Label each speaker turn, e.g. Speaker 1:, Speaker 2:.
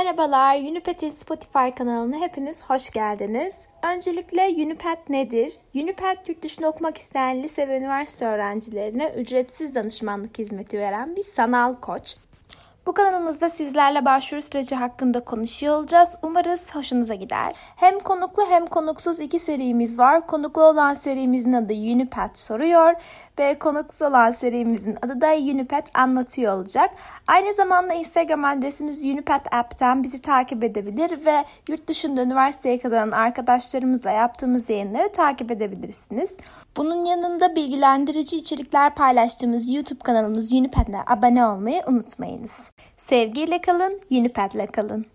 Speaker 1: Merhabalar, Unipet'in Spotify kanalına hepiniz hoş geldiniz. Öncelikle Unipet nedir? Unipet yurt dışında okumak isteyen lise ve üniversite öğrencilerine ücretsiz danışmanlık hizmeti veren bir sanal koç. Bu kanalımızda sizlerle başvuru süreci hakkında konuşuyor olacağız. Umarız hoşunuza gider. Hem konuklu hem konuksuz iki serimiz var. Konuklu olan serimizin adı Unipet soruyor ve konuksuz olan serimizin adı da Unipet anlatıyor olacak. Aynı zamanda Instagram adresimiz Unipet app'ten bizi takip edebilir ve yurt dışında üniversiteye kazanan arkadaşlarımızla yaptığımız yayınları takip edebilirsiniz. Bunun yanında bilgilendirici içerikler paylaştığımız YouTube kanalımız Unipet'le abone olmayı unutmayınız. Sevgiyle kalın, Unipet'le kalın.